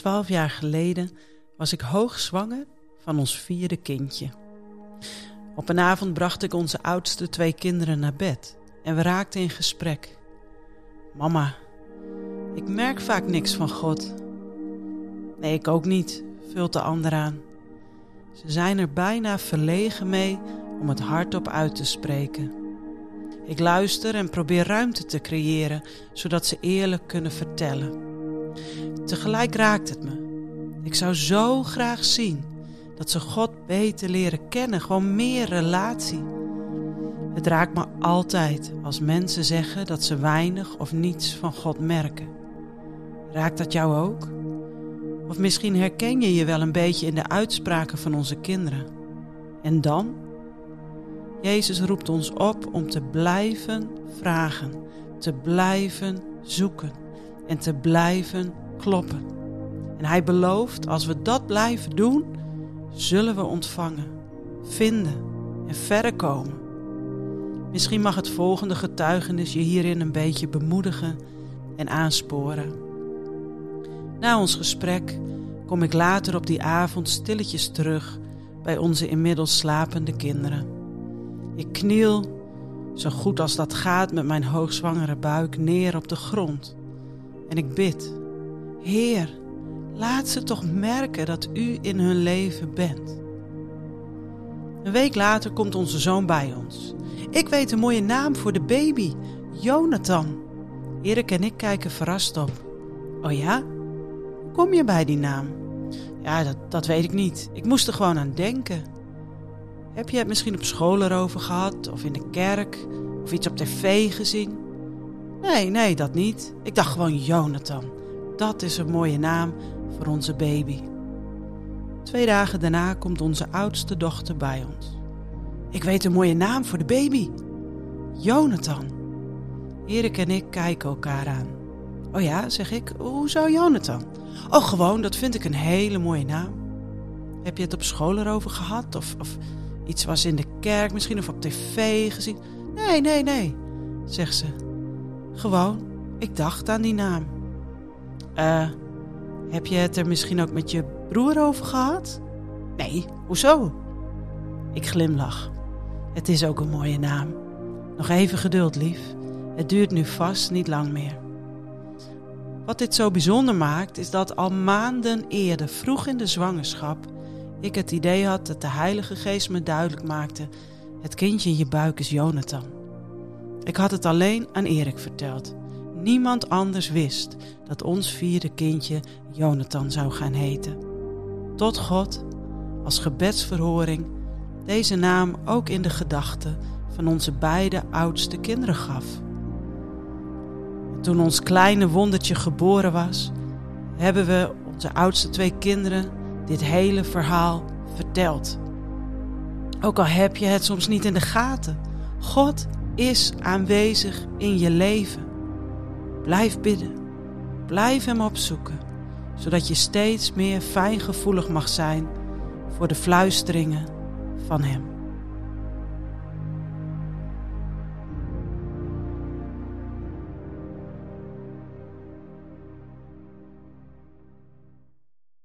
Twaalf jaar geleden was ik hoogzwanger van ons vierde kindje. Op een avond bracht ik onze oudste twee kinderen naar bed en we raakten in gesprek. Mama, ik merk vaak niks van God. Nee, ik ook niet, vult de ander aan. Ze zijn er bijna verlegen mee om het hardop uit te spreken. Ik luister en probeer ruimte te creëren, zodat ze eerlijk kunnen vertellen. Tegelijk raakt het me. Ik zou zo graag zien dat ze God beter leren kennen, gewoon meer relatie. Het raakt me altijd als mensen zeggen dat ze weinig of niets van God merken. Raakt dat jou ook? Of misschien herken je je wel een beetje in de uitspraken van onze kinderen. En dan? Jezus roept ons op om te blijven vragen, te blijven zoeken en te blijven kloppen. En hij belooft, als we dat blijven doen, zullen we ontvangen, vinden en verder komen. Misschien mag het volgende getuigenis je hierin een beetje bemoedigen en aansporen. Na ons gesprek kom ik later op die avond stilletjes terug bij onze inmiddels slapende kinderen. Ik kniel, zo goed als dat gaat, met mijn hoogzwangere buik neer op de grond. En ik bid Heer, laat ze toch merken dat u in hun leven bent. Een week later komt onze zoon bij ons. Ik weet een mooie naam voor de baby, Jonathan. Erik en ik kijken verrast op. Oh ja? Hoe kom je bij die naam? Ja, dat, dat weet ik niet. Ik moest er gewoon aan denken. Heb je het misschien op school erover gehad, of in de kerk, of iets op tv gezien? Nee, nee, dat niet. Ik dacht gewoon Jonathan. Dat is een mooie naam voor onze baby. Twee dagen daarna komt onze oudste dochter bij ons. Ik weet een mooie naam voor de baby. Jonathan. Erik en ik kijken elkaar aan. Oh ja, zeg ik, hoezo Jonathan? Oh, gewoon, dat vind ik een hele mooie naam. Heb je het op school erover gehad? Of, of iets was in de kerk misschien of op tv gezien? Nee, nee, nee, zegt ze. Gewoon, ik dacht aan die naam. Eh, heb je het er misschien ook met je broer over gehad? Nee, hoezo? Ik glimlach. Het is ook een mooie naam. Nog even geduld, lief. Het duurt nu vast niet lang meer. Wat dit zo bijzonder maakt, is dat al maanden eerder, vroeg in de zwangerschap, ik het idee had dat de Heilige Geest me duidelijk maakte: het kindje in je buik is Jonathan. Ik had het alleen aan Erik verteld. Niemand anders wist dat ons vierde kindje Jonathan zou gaan heten. Tot God, als gebedsverhoring, deze naam ook in de gedachten van onze beide oudste kinderen gaf. toen ons kleine wondertje geboren was, hebben we onze oudste twee kinderen dit hele verhaal verteld. Ook al heb je het soms niet in de gaten, God is aanwezig in je leven. Blijf bidden. Blijf Hem opzoeken, zodat je steeds meer fijngevoelig mag zijn voor de fluisteringen van Hem.